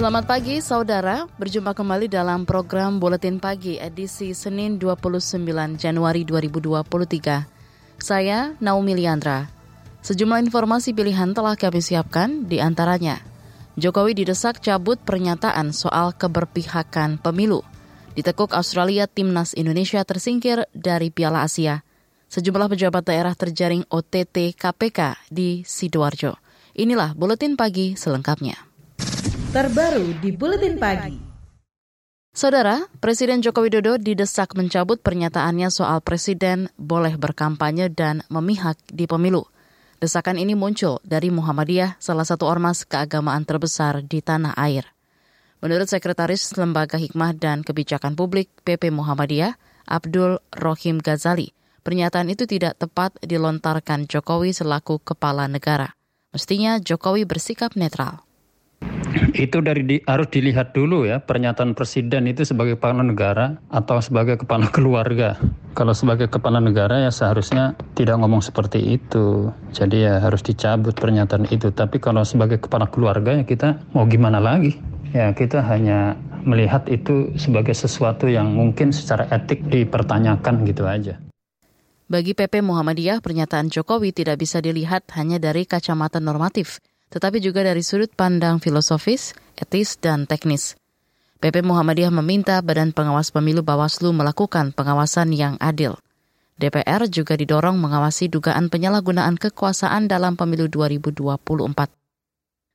Selamat pagi saudara, berjumpa kembali dalam program Buletin Pagi edisi Senin 29 Januari 2023. Saya Naomi Liandra. Sejumlah informasi pilihan telah kami siapkan di antaranya. Jokowi didesak cabut pernyataan soal keberpihakan pemilu. Ditekuk Australia timnas Indonesia tersingkir dari Piala Asia. Sejumlah pejabat daerah terjaring OTT KPK di Sidoarjo. Inilah Buletin Pagi selengkapnya terbaru di Buletin Pagi. Saudara, Presiden Joko Widodo didesak mencabut pernyataannya soal presiden boleh berkampanye dan memihak di pemilu. Desakan ini muncul dari Muhammadiyah, salah satu ormas keagamaan terbesar di tanah air. Menurut Sekretaris Lembaga Hikmah dan Kebijakan Publik PP Muhammadiyah, Abdul Rohim Ghazali, pernyataan itu tidak tepat dilontarkan Jokowi selaku kepala negara. Mestinya Jokowi bersikap netral itu dari di, harus dilihat dulu ya pernyataan presiden itu sebagai kepala negara atau sebagai kepala keluarga. Kalau sebagai kepala negara ya seharusnya tidak ngomong seperti itu. Jadi ya harus dicabut pernyataan itu. Tapi kalau sebagai kepala keluarga ya kita mau gimana lagi? Ya kita hanya melihat itu sebagai sesuatu yang mungkin secara etik dipertanyakan gitu aja. Bagi PP Muhammadiyah, pernyataan Jokowi tidak bisa dilihat hanya dari kacamata normatif, tetapi juga dari sudut pandang filosofis, etis, dan teknis. PP Muhammadiyah meminta Badan Pengawas Pemilu Bawaslu melakukan pengawasan yang adil. DPR juga didorong mengawasi dugaan penyalahgunaan kekuasaan dalam pemilu 2024.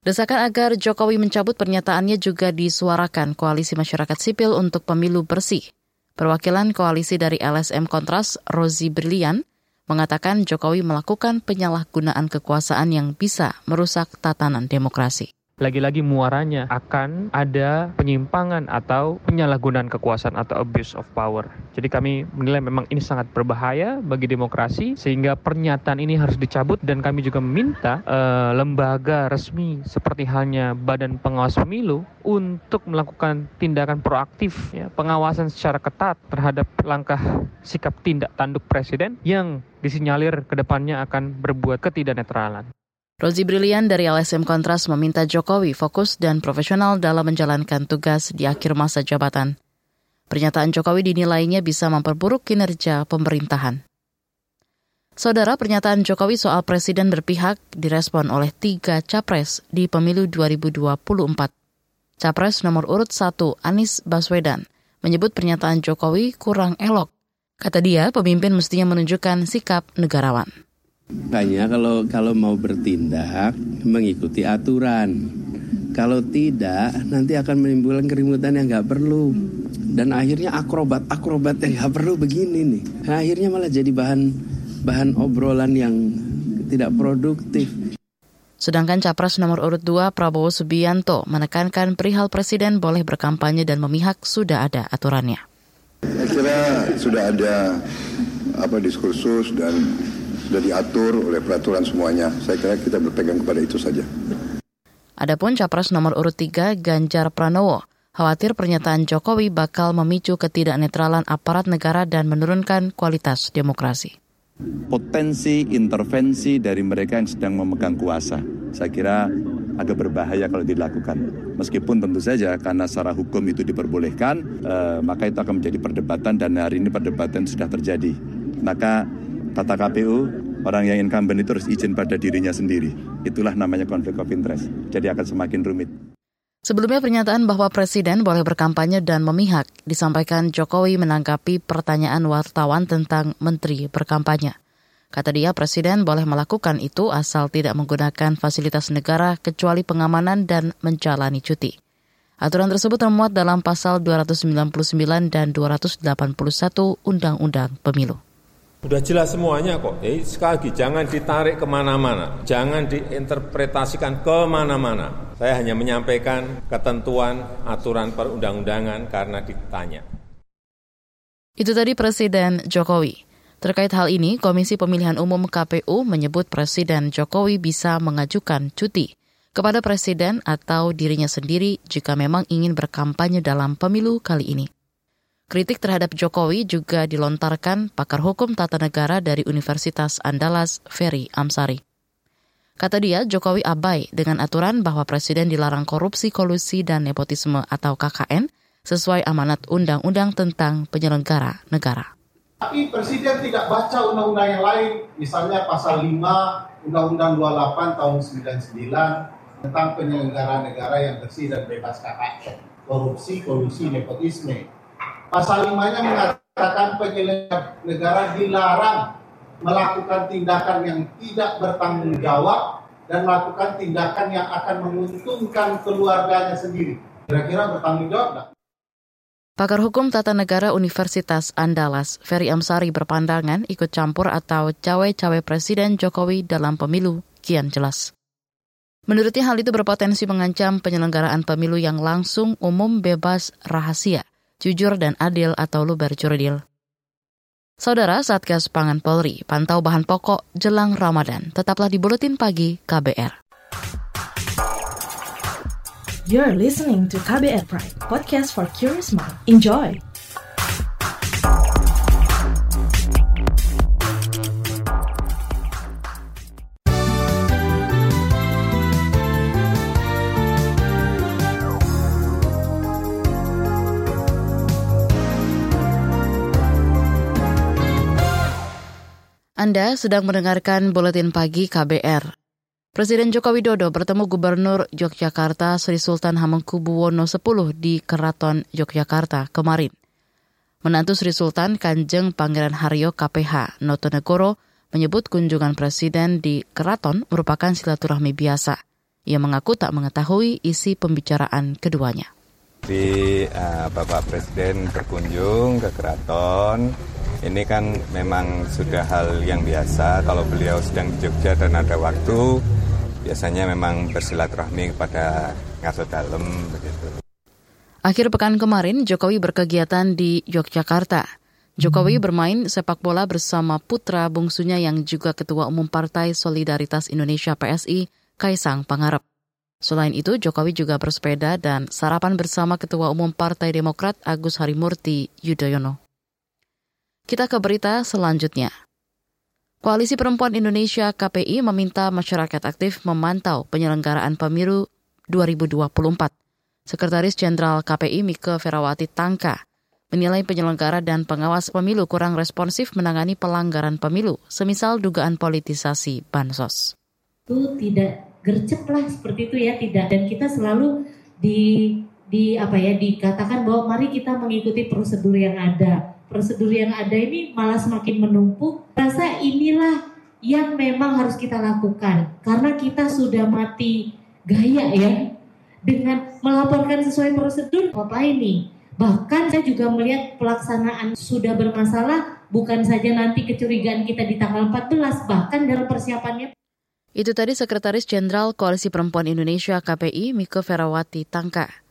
Desakan agar Jokowi mencabut pernyataannya juga disuarakan Koalisi Masyarakat Sipil untuk Pemilu Bersih. Perwakilan koalisi dari LSM Kontras, Rozi Brilian, mengatakan Jokowi melakukan penyalahgunaan kekuasaan yang bisa merusak tatanan demokrasi lagi-lagi muaranya akan ada penyimpangan atau penyalahgunaan kekuasaan atau abuse of power. Jadi kami menilai memang ini sangat berbahaya bagi demokrasi sehingga pernyataan ini harus dicabut dan kami juga meminta uh, lembaga resmi seperti halnya Badan Pengawas Pemilu untuk melakukan tindakan proaktif ya, pengawasan secara ketat terhadap langkah sikap tindak tanduk presiden yang disinyalir ke depannya akan berbuat ketidaknetralan. Rozi Brilian dari LSM Kontras meminta Jokowi fokus dan profesional dalam menjalankan tugas di akhir masa jabatan. Pernyataan Jokowi dinilainya bisa memperburuk kinerja pemerintahan. Saudara, pernyataan Jokowi soal presiden berpihak direspon oleh tiga capres di pemilu 2024. Capres nomor urut 1, Anies Baswedan, menyebut pernyataan Jokowi kurang elok. Kata dia, pemimpin mestinya menunjukkan sikap negarawan. Makanya kalau kalau mau bertindak mengikuti aturan. Kalau tidak nanti akan menimbulkan keributan yang nggak perlu. Dan akhirnya akrobat-akrobat yang nggak perlu begini nih. Akhirnya malah jadi bahan bahan obrolan yang tidak produktif. Sedangkan capres nomor urut 2 Prabowo Subianto menekankan perihal presiden boleh berkampanye dan memihak sudah ada aturannya. Saya kira sudah ada apa diskursus dan sudah diatur oleh peraturan semuanya. Saya kira kita berpegang kepada itu saja. Adapun capres nomor urut 3 Ganjar Pranowo khawatir pernyataan Jokowi bakal memicu ketidaknetralan aparat negara dan menurunkan kualitas demokrasi. Potensi intervensi dari mereka yang sedang memegang kuasa, saya kira agak berbahaya kalau dilakukan. Meskipun tentu saja karena secara hukum itu diperbolehkan, eh, maka itu akan menjadi perdebatan dan hari ini perdebatan sudah terjadi. Maka tata KPU, orang yang incumbent itu harus izin pada dirinya sendiri. Itulah namanya konflik of interest. Jadi akan semakin rumit. Sebelumnya pernyataan bahwa Presiden boleh berkampanye dan memihak disampaikan Jokowi menanggapi pertanyaan wartawan tentang Menteri berkampanye. Kata dia, Presiden boleh melakukan itu asal tidak menggunakan fasilitas negara kecuali pengamanan dan menjalani cuti. Aturan tersebut termuat dalam pasal 299 dan 281 Undang-Undang Pemilu. Sudah jelas semuanya kok. Jadi sekali lagi jangan ditarik ke mana-mana, jangan diinterpretasikan ke mana-mana. Saya hanya menyampaikan ketentuan aturan perundang-undangan karena ditanya. Itu tadi Presiden Jokowi. Terkait hal ini, Komisi Pemilihan Umum KPU menyebut Presiden Jokowi bisa mengajukan cuti kepada Presiden atau dirinya sendiri jika memang ingin berkampanye dalam pemilu kali ini. Kritik terhadap Jokowi juga dilontarkan pakar hukum tata negara dari Universitas Andalas, Ferry Amsari. Kata dia, Jokowi abai dengan aturan bahwa Presiden dilarang korupsi, kolusi, dan nepotisme atau KKN sesuai amanat Undang-Undang tentang penyelenggara negara. Tapi Presiden tidak baca undang-undang yang lain, misalnya pasal 5 Undang-Undang 28 tahun 99 tentang penyelenggara negara yang bersih dan bebas KKN, korupsi, kolusi, nepotisme. Pasal 5-nya mengatakan penyelenggara negara dilarang melakukan tindakan yang tidak bertanggung jawab dan melakukan tindakan yang akan menguntungkan keluarganya sendiri. Kira-kira bertanggung jawab nggak? Pakar Hukum Tata Negara Universitas Andalas, Ferry Amsari berpandangan ikut campur atau cawe-cawe Presiden Jokowi dalam pemilu kian jelas. Menurutnya hal itu berpotensi mengancam penyelenggaraan pemilu yang langsung, umum, bebas, rahasia, jujur dan adil atau luber jurdil. Saudara Satgas Pangan Polri, pantau bahan pokok jelang Ramadan. Tetaplah di Buletin Pagi KBR. You're listening to KBR Pride, podcast for curious mind. Enjoy! Anda sedang mendengarkan Buletin Pagi KBR. Presiden Joko Widodo bertemu Gubernur Yogyakarta Sri Sultan Hamengkubuwono X di Keraton Yogyakarta kemarin. Menantu Sri Sultan Kanjeng Pangeran Haryo KPH Notonegoro menyebut kunjungan Presiden di Keraton merupakan silaturahmi biasa. Ia mengaku tak mengetahui isi pembicaraan keduanya. Di uh, Bapak Presiden berkunjung ke Keraton, ini kan memang sudah hal yang biasa kalau beliau sedang di Jogja dan ada waktu biasanya memang bersilaturahmi kepada ngaso dalem begitu. Akhir pekan kemarin Jokowi berkegiatan di Yogyakarta. Jokowi bermain sepak bola bersama putra bungsunya yang juga Ketua Umum Partai Solidaritas Indonesia PSI, Kaisang Pangarep. Selain itu, Jokowi juga bersepeda dan sarapan bersama Ketua Umum Partai Demokrat Agus Harimurti Yudhoyono. Kita ke berita selanjutnya. Koalisi Perempuan Indonesia KPI meminta masyarakat aktif memantau penyelenggaraan pemilu 2024. Sekretaris Jenderal KPI Mika Ferawati Tangka menilai penyelenggara dan pengawas pemilu kurang responsif menangani pelanggaran pemilu, semisal dugaan politisasi bansos. Itu tidak gercep lah seperti itu ya, tidak. Dan kita selalu di di apa ya dikatakan bahwa mari kita mengikuti prosedur yang ada prosedur yang ada ini malah semakin menumpuk. Rasa inilah yang memang harus kita lakukan karena kita sudah mati gaya ya dengan melaporkan sesuai prosedur apa ini. Bahkan saya juga melihat pelaksanaan sudah bermasalah bukan saja nanti kecurigaan kita di tanggal 14 bahkan dalam persiapannya itu tadi Sekretaris Jenderal Koalisi Perempuan Indonesia KPI Miko Ferawati Tangka.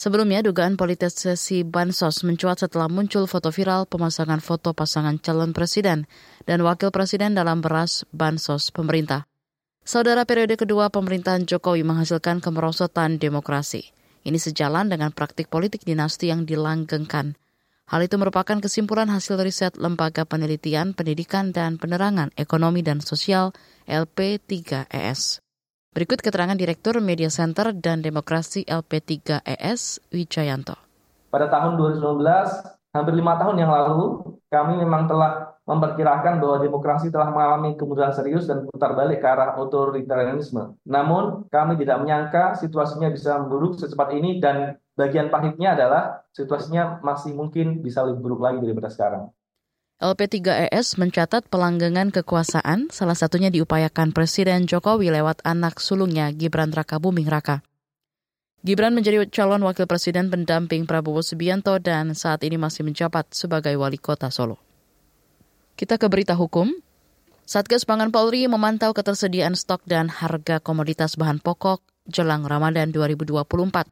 Sebelumnya, dugaan politisasi Bansos mencuat setelah muncul foto viral pemasangan foto pasangan calon presiden dan wakil presiden dalam beras Bansos pemerintah. Saudara periode kedua pemerintahan Jokowi menghasilkan kemerosotan demokrasi. Ini sejalan dengan praktik politik dinasti yang dilanggengkan. Hal itu merupakan kesimpulan hasil riset Lembaga Penelitian, Pendidikan, dan Penerangan Ekonomi dan Sosial LP3ES. Berikut keterangan Direktur Media Center dan Demokrasi LP3ES, Wijayanto. Pada tahun 2019, hampir lima tahun yang lalu, kami memang telah memperkirakan bahwa demokrasi telah mengalami kemunduran serius dan putar balik ke arah otoritarianisme. Namun, kami tidak menyangka situasinya bisa memburuk secepat ini dan bagian pahitnya adalah situasinya masih mungkin bisa lebih buruk lagi daripada sekarang. LP3ES mencatat pelanggengan kekuasaan salah satunya diupayakan Presiden Jokowi lewat anak sulungnya Gibran Raka Buming Raka. Gibran menjadi calon wakil presiden pendamping Prabowo Subianto dan saat ini masih menjabat sebagai wali kota Solo. Kita ke berita hukum. Satgas Pangan Polri memantau ketersediaan stok dan harga komoditas bahan pokok jelang Ramadan 2024.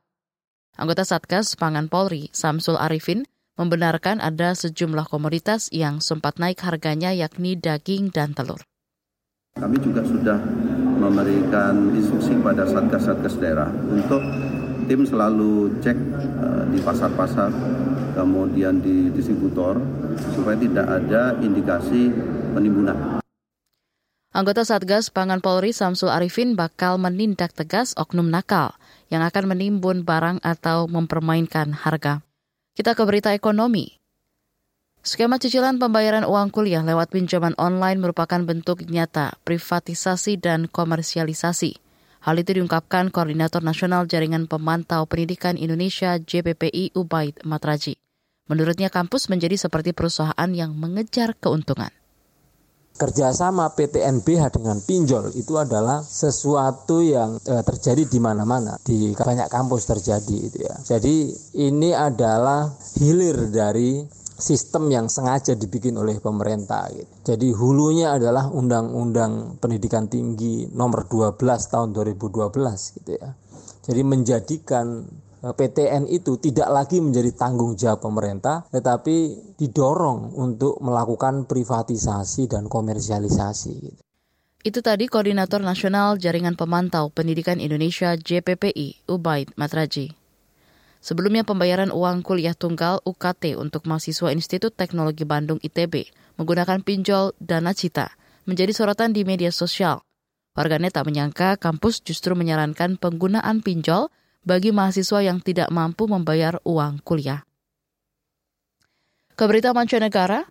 Anggota Satgas Pangan Polri, Samsul Arifin, membenarkan ada sejumlah komoditas yang sempat naik harganya yakni daging dan telur. Kami juga sudah memberikan instruksi pada satgas-satgas daerah untuk tim selalu cek uh, di pasar-pasar, kemudian di distributor, supaya tidak ada indikasi penimbunan. Anggota Satgas Pangan Polri Samsul Arifin bakal menindak tegas oknum nakal yang akan menimbun barang atau mempermainkan harga. Kita ke berita ekonomi. Skema cicilan pembayaran uang kuliah lewat pinjaman online merupakan bentuk nyata privatisasi dan komersialisasi. Hal itu diungkapkan Koordinator Nasional Jaringan Pemantau Pendidikan Indonesia JPPI Ubaid Matraji. Menurutnya kampus menjadi seperti perusahaan yang mengejar keuntungan kerjasama PTNBH dengan pinjol itu adalah sesuatu yang e, terjadi di mana-mana di banyak kampus terjadi itu ya. Jadi ini adalah hilir dari sistem yang sengaja dibikin oleh pemerintah gitu. Jadi hulunya adalah Undang-Undang Pendidikan Tinggi nomor 12 tahun 2012 gitu ya. Jadi menjadikan PTN itu tidak lagi menjadi tanggung jawab pemerintah, tetapi didorong untuk melakukan privatisasi dan komersialisasi. Itu tadi Koordinator Nasional Jaringan Pemantau Pendidikan Indonesia JPPI, Ubaid Matraji. Sebelumnya pembayaran uang kuliah tunggal UKT untuk mahasiswa Institut Teknologi Bandung ITB menggunakan pinjol Dana Cita menjadi sorotan di media sosial. Warganet tak menyangka kampus justru menyarankan penggunaan pinjol bagi mahasiswa yang tidak mampu membayar uang kuliah. Keberita mancanegara,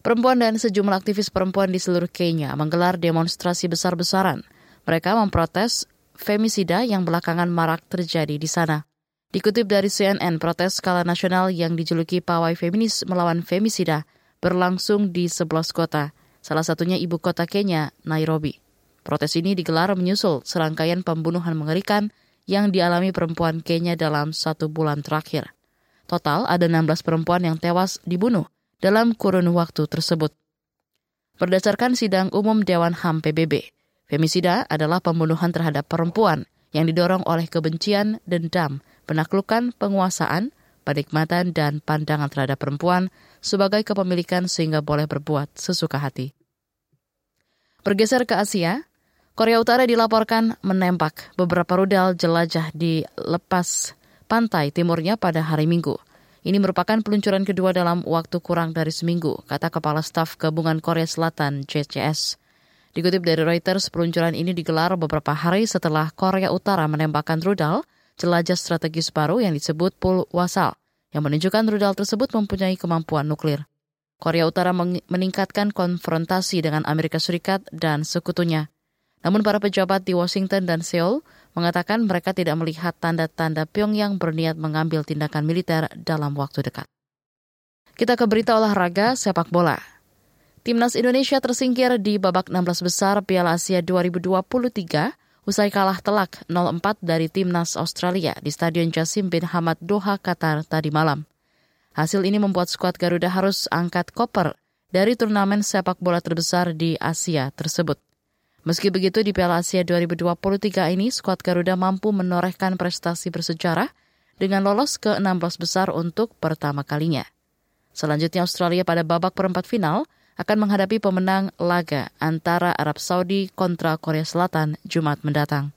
perempuan dan sejumlah aktivis perempuan di seluruh Kenya menggelar demonstrasi besar-besaran. Mereka memprotes femisida yang belakangan marak terjadi di sana. Dikutip dari CNN, protes skala nasional yang dijuluki pawai feminis melawan femisida berlangsung di 11 kota, salah satunya ibu kota Kenya, Nairobi. Protes ini digelar menyusul serangkaian pembunuhan mengerikan yang dialami perempuan Kenya dalam satu bulan terakhir. Total ada 16 perempuan yang tewas dibunuh dalam kurun waktu tersebut. Berdasarkan sidang umum Dewan HAM PBB, femisida adalah pembunuhan terhadap perempuan yang didorong oleh kebencian, dendam, penaklukan, penguasaan, penikmatan, dan pandangan terhadap perempuan sebagai kepemilikan sehingga boleh berbuat sesuka hati. Bergeser ke Asia, Korea Utara dilaporkan menembak beberapa rudal jelajah di lepas pantai timurnya pada hari Minggu. Ini merupakan peluncuran kedua dalam waktu kurang dari seminggu, kata Kepala Staf Gabungan Korea Selatan JCS. Dikutip dari Reuters, peluncuran ini digelar beberapa hari setelah Korea Utara menembakkan rudal jelajah strategis baru yang disebut Pul Wasal, yang menunjukkan rudal tersebut mempunyai kemampuan nuklir. Korea Utara meningkatkan konfrontasi dengan Amerika Serikat dan sekutunya. Namun para pejabat di Washington dan Seoul mengatakan mereka tidak melihat tanda-tanda Pyongyang berniat mengambil tindakan militer dalam waktu dekat. Kita ke berita olahraga sepak bola. Timnas Indonesia tersingkir di babak 16 besar Piala Asia 2023 usai kalah telak 0-4 dari Timnas Australia di Stadion Jasim bin Hamad Doha, Qatar tadi malam. Hasil ini membuat skuad Garuda harus angkat koper dari turnamen sepak bola terbesar di Asia tersebut. Meski begitu, di Piala Asia 2023 ini, skuad Garuda mampu menorehkan prestasi bersejarah dengan lolos ke 16 besar untuk pertama kalinya. Selanjutnya, Australia pada babak perempat final akan menghadapi pemenang laga antara Arab Saudi kontra Korea Selatan Jumat mendatang.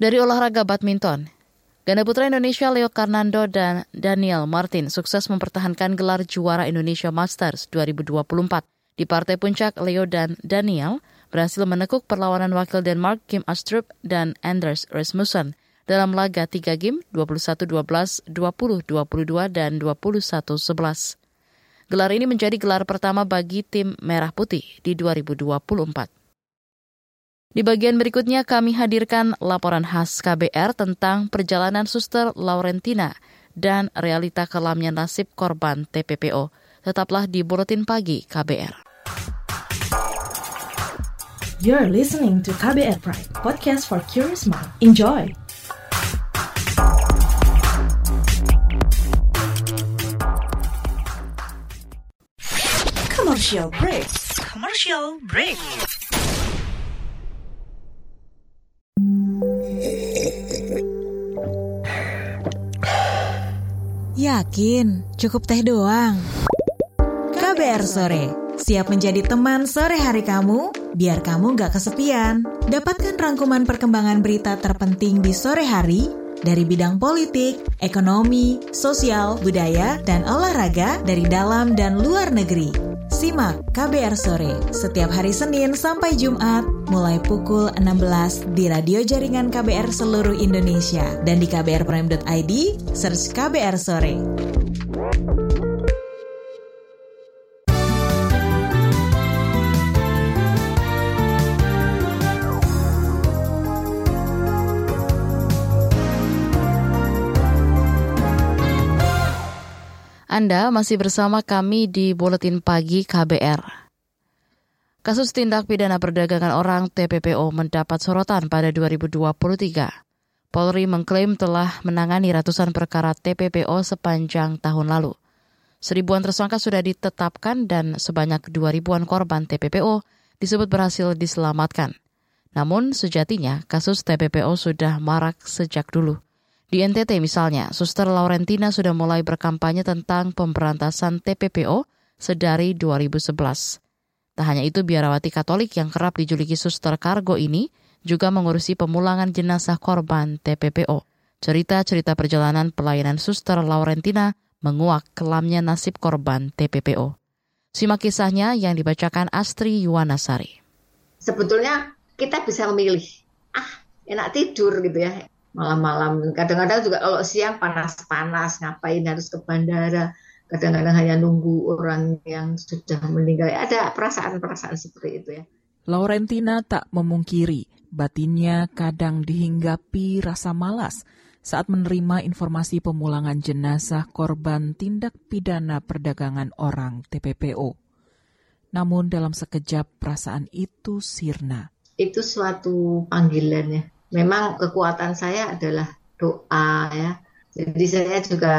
Dari olahraga badminton, ganda putra Indonesia Leo Karnando dan Daniel Martin sukses mempertahankan gelar juara Indonesia Masters 2024. Di partai puncak, Leo dan Daniel berhasil menekuk perlawanan wakil Denmark Kim Astrup dan Anders Rasmussen dalam laga 3 game 21-12, 20-22, dan 21-11. Gelar ini menjadi gelar pertama bagi tim Merah Putih di 2024. Di bagian berikutnya kami hadirkan laporan khas KBR tentang perjalanan suster Laurentina dan realita kelamnya nasib korban TPPO. Tetaplah di Buletin Pagi KBR. You're listening to KBR Pride, podcast for curious mind. Enjoy! Commercial break. Commercial break. Yakin, cukup teh doang. KBR Sore, siap menjadi teman sore hari kamu, biar kamu gak kesepian. Dapatkan rangkuman perkembangan berita terpenting di sore hari dari bidang politik, ekonomi, sosial, budaya, dan olahraga dari dalam dan luar negeri. Simak KBR Sore setiap hari Senin sampai Jumat mulai pukul 16 di radio jaringan KBR seluruh Indonesia dan di kbrprime.id search KBR Sore. Anda masih bersama kami di Buletin Pagi KBR. Kasus tindak pidana perdagangan orang TPPO mendapat sorotan pada 2023. Polri mengklaim telah menangani ratusan perkara TPPO sepanjang tahun lalu. Seribuan tersangka sudah ditetapkan dan sebanyak dua ribuan korban TPPO disebut berhasil diselamatkan. Namun sejatinya kasus TPPO sudah marak sejak dulu. Di NTT misalnya, Suster Laurentina sudah mulai berkampanye tentang pemberantasan TPPO sedari 2011. Tak hanya itu, biarawati Katolik yang kerap dijuluki Suster Kargo ini juga mengurusi pemulangan jenazah korban TPPO. Cerita-cerita perjalanan pelayanan Suster Laurentina menguak kelamnya nasib korban TPPO. Simak kisahnya yang dibacakan Astri Yuwanasari. Sebetulnya kita bisa memilih, ah enak tidur gitu ya, malam-malam. Kadang-kadang juga kalau siang panas-panas, ngapain harus ke bandara. Kadang-kadang hanya nunggu orang yang sudah meninggal. Ada perasaan-perasaan seperti itu ya. Laurentina tak memungkiri batinnya kadang dihinggapi rasa malas saat menerima informasi pemulangan jenazah korban tindak pidana perdagangan orang TPPO. Namun dalam sekejap perasaan itu sirna. Itu suatu panggilan ya memang kekuatan saya adalah doa ya. Jadi saya juga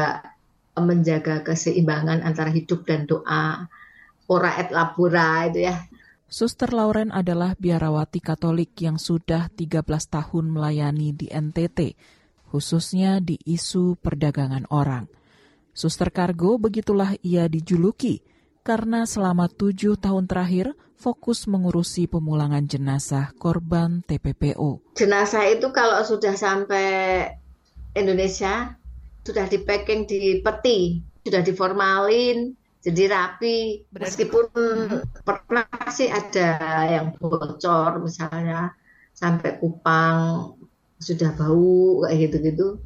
menjaga keseimbangan antara hidup dan doa. Ora et labora itu ya. Suster Lauren adalah biarawati Katolik yang sudah 13 tahun melayani di NTT, khususnya di isu perdagangan orang. Suster Kargo begitulah ia dijuluki karena selama tujuh tahun terakhir fokus mengurusi pemulangan jenazah korban TPPO. Jenazah itu kalau sudah sampai Indonesia, sudah di packing di peti, sudah diformalin, jadi rapi. Meskipun pernah sih ada yang bocor misalnya sampai kupang sudah bau kayak gitu-gitu.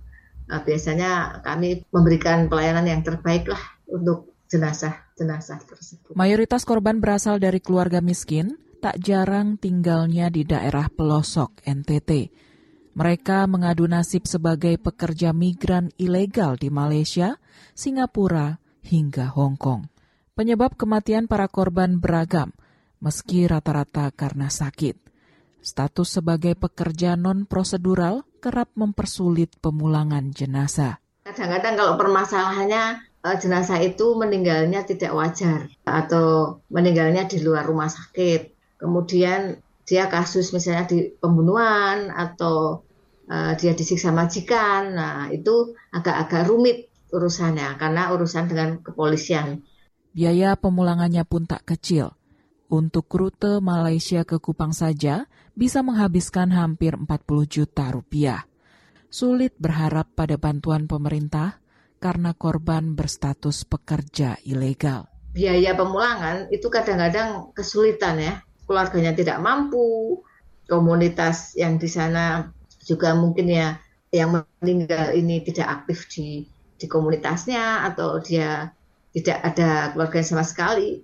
Nah, biasanya kami memberikan pelayanan yang terbaik lah untuk jenazah-jenazah tersebut. Mayoritas korban berasal dari keluarga miskin, tak jarang tinggalnya di daerah pelosok NTT. Mereka mengadu nasib sebagai pekerja migran ilegal di Malaysia, Singapura, hingga Hong Kong. Penyebab kematian para korban beragam, meski rata-rata karena sakit. Status sebagai pekerja non-prosedural kerap mempersulit pemulangan jenazah. Kadang-kadang kalau permasalahannya uh, jenazah itu meninggalnya tidak wajar atau meninggalnya di luar rumah sakit. Kemudian dia kasus misalnya di pembunuhan atau uh, dia disiksa majikan. Nah, itu agak-agak rumit urusannya karena urusan dengan kepolisian. Biaya pemulangannya pun tak kecil. Untuk rute Malaysia ke Kupang saja bisa menghabiskan hampir 40 juta rupiah. Sulit berharap pada bantuan pemerintah karena korban berstatus pekerja ilegal. Biaya pemulangan itu kadang-kadang kesulitan ya. Keluarganya tidak mampu, komunitas yang di sana juga mungkin ya yang meninggal ini tidak aktif di di komunitasnya atau dia tidak ada keluarga sama sekali.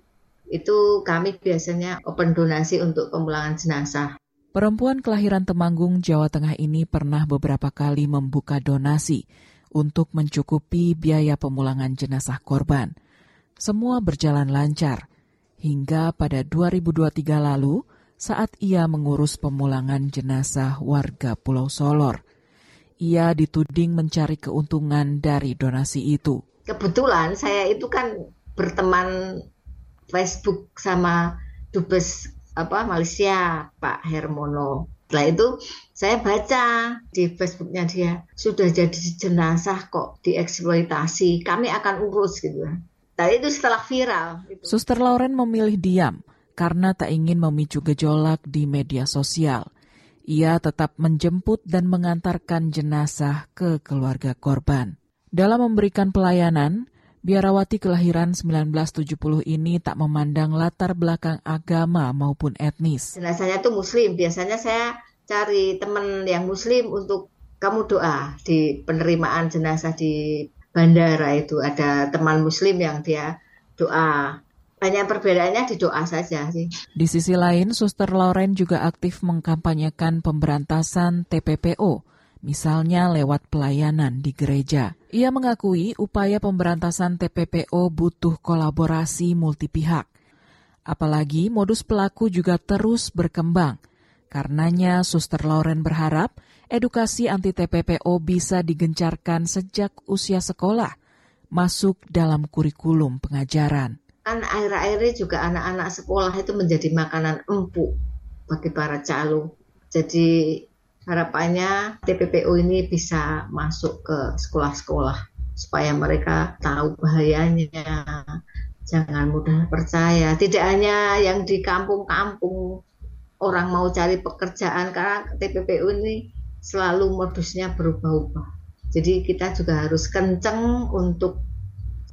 Itu kami biasanya open donasi untuk pemulangan jenazah. Perempuan kelahiran Temanggung, Jawa Tengah ini pernah beberapa kali membuka donasi untuk mencukupi biaya pemulangan jenazah korban. Semua berjalan lancar hingga pada 2023 lalu saat ia mengurus pemulangan jenazah warga Pulau Solor. Ia dituding mencari keuntungan dari donasi itu. Kebetulan saya itu kan berteman Facebook sama Dubes apa Malaysia Pak Hermono. Setelah itu saya baca di Facebooknya dia sudah jadi jenazah kok dieksploitasi. Kami akan urus gitu. Tapi itu setelah viral. Gitu. Suster Lauren memilih diam karena tak ingin memicu gejolak di media sosial. Ia tetap menjemput dan mengantarkan jenazah ke keluarga korban. Dalam memberikan pelayanan, Biarawati kelahiran 1970 ini tak memandang latar belakang agama maupun etnis. Jenazahnya itu muslim, biasanya saya cari teman yang muslim untuk kamu doa di penerimaan jenazah di bandara itu ada teman muslim yang dia doa banyak perbedaannya di doa saja sih. Di sisi lain, Suster Lauren juga aktif mengkampanyekan pemberantasan TPPO misalnya lewat pelayanan di gereja. Ia mengakui upaya pemberantasan TPPO butuh kolaborasi multipihak. Apalagi modus pelaku juga terus berkembang. Karenanya, Suster Lauren berharap edukasi anti TPPO bisa digencarkan sejak usia sekolah, masuk dalam kurikulum pengajaran. Kan akhir-akhirnya juga anak-anak sekolah itu menjadi makanan empuk bagi para calo. Jadi harapannya TPPO ini bisa masuk ke sekolah-sekolah supaya mereka tahu bahayanya jangan mudah percaya tidak hanya yang di kampung-kampung orang mau cari pekerjaan karena TPPO ini selalu modusnya berubah-ubah jadi kita juga harus kenceng untuk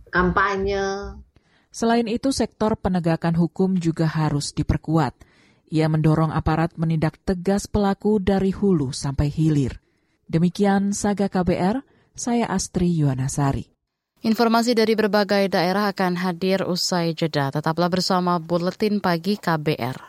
kampanye Selain itu, sektor penegakan hukum juga harus diperkuat. Ia mendorong aparat menindak tegas pelaku dari hulu sampai hilir. Demikian Saga KBR, saya Astri Yuwanasari. Informasi dari berbagai daerah akan hadir usai jeda. Tetaplah bersama Buletin Pagi KBR.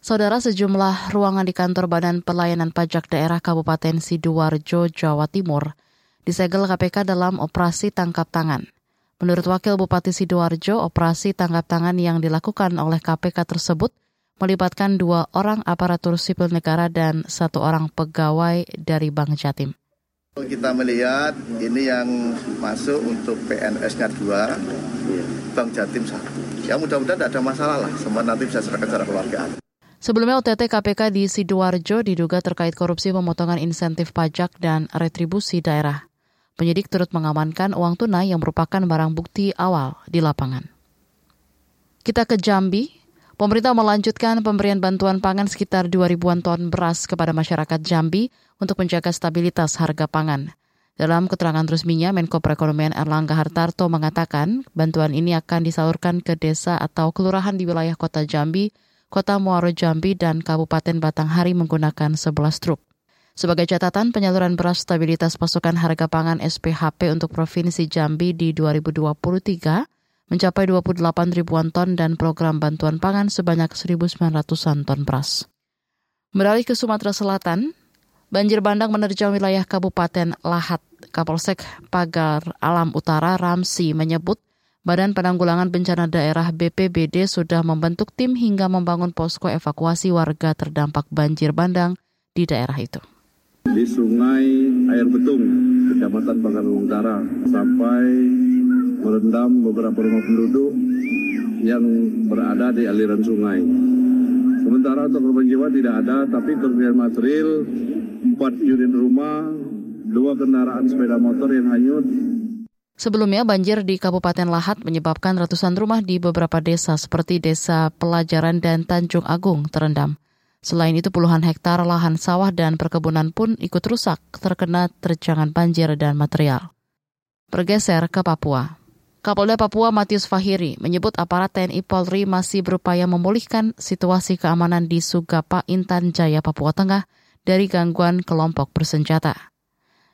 Saudara sejumlah ruangan di kantor Badan Pelayanan Pajak Daerah Kabupaten Sidoarjo, Jawa Timur disegel KPK dalam operasi tangkap tangan. Menurut Wakil Bupati Sidoarjo, operasi tangkap tangan yang dilakukan oleh KPK tersebut melibatkan dua orang aparatur sipil negara dan satu orang pegawai dari Bank Jatim. Kita melihat ini yang masuk untuk PNS-nya dua, Bank Jatim satu. Ya mudah-mudahan tidak ada masalah lah, semua nanti bisa serahkan secara keluarga. Sebelumnya OTT KPK di Sidoarjo diduga terkait korupsi pemotongan insentif pajak dan retribusi daerah. Penyidik turut mengamankan uang tunai yang merupakan barang bukti awal di lapangan. Kita ke Jambi. Pemerintah melanjutkan pemberian bantuan pangan sekitar 2 ribuan ton beras kepada masyarakat Jambi untuk menjaga stabilitas harga pangan. Dalam keterangan resminya, Menko Perekonomian Erlangga Hartarto mengatakan bantuan ini akan disalurkan ke desa atau kelurahan di wilayah kota Jambi, kota Muaro Jambi, dan Kabupaten Batanghari menggunakan 11 truk. Sebagai catatan, penyaluran beras stabilitas pasokan harga pangan SPHP untuk Provinsi Jambi di 2023 mencapai 28 ribuan ton dan program bantuan pangan sebanyak 1.900-an ton beras. Beralih ke Sumatera Selatan, Banjir bandang menerjang wilayah Kabupaten Lahat. Kapolsek Pagar Alam Utara Ramsi menyebut Badan Penanggulangan Bencana Daerah BPBD sudah membentuk tim hingga membangun posko evakuasi warga terdampak banjir bandang di daerah itu. Di Sungai Air Betung, Kecamatan Alam Utara, sampai merendam beberapa rumah penduduk yang berada di aliran sungai. Sementara untuk korban jiwa tidak ada, tapi kerugian material 4 unit rumah, dua kendaraan sepeda motor yang hanyut. Sebelumnya banjir di Kabupaten Lahat menyebabkan ratusan rumah di beberapa desa seperti Desa Pelajaran dan Tanjung Agung terendam. Selain itu puluhan hektar lahan sawah dan perkebunan pun ikut rusak terkena terjangan banjir dan material. Bergeser ke Papua. Kapolda Papua Matius Fahiri menyebut aparat TNI Polri masih berupaya memulihkan situasi keamanan di Sugapa Intan Jaya, Papua Tengah dari gangguan kelompok bersenjata.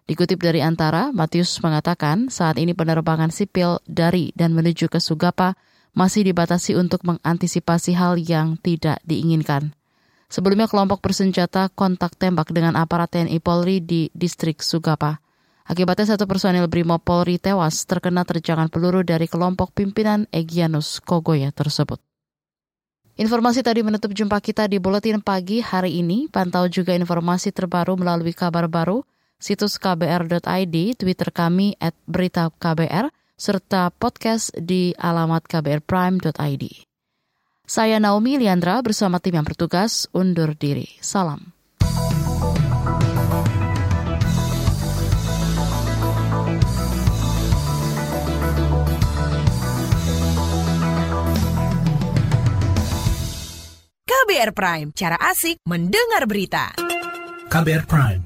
Dikutip dari Antara, Matius mengatakan saat ini penerbangan sipil dari dan menuju ke Sugapa masih dibatasi untuk mengantisipasi hal yang tidak diinginkan. Sebelumnya kelompok bersenjata kontak tembak dengan aparat TNI Polri di distrik Sugapa. Akibatnya satu personil Brimo Polri tewas terkena terjangan peluru dari kelompok pimpinan Egyanus Kogoya tersebut. Informasi tadi menutup jumpa kita di Buletin Pagi hari ini. Pantau juga informasi terbaru melalui kabar baru, situs kbr.id, Twitter kami at berita KBR, serta podcast di alamat kbrprime.id. Saya Naomi Liandra bersama tim yang bertugas undur diri. Salam. KBR Prime, cara asik mendengar berita. KBR Prime,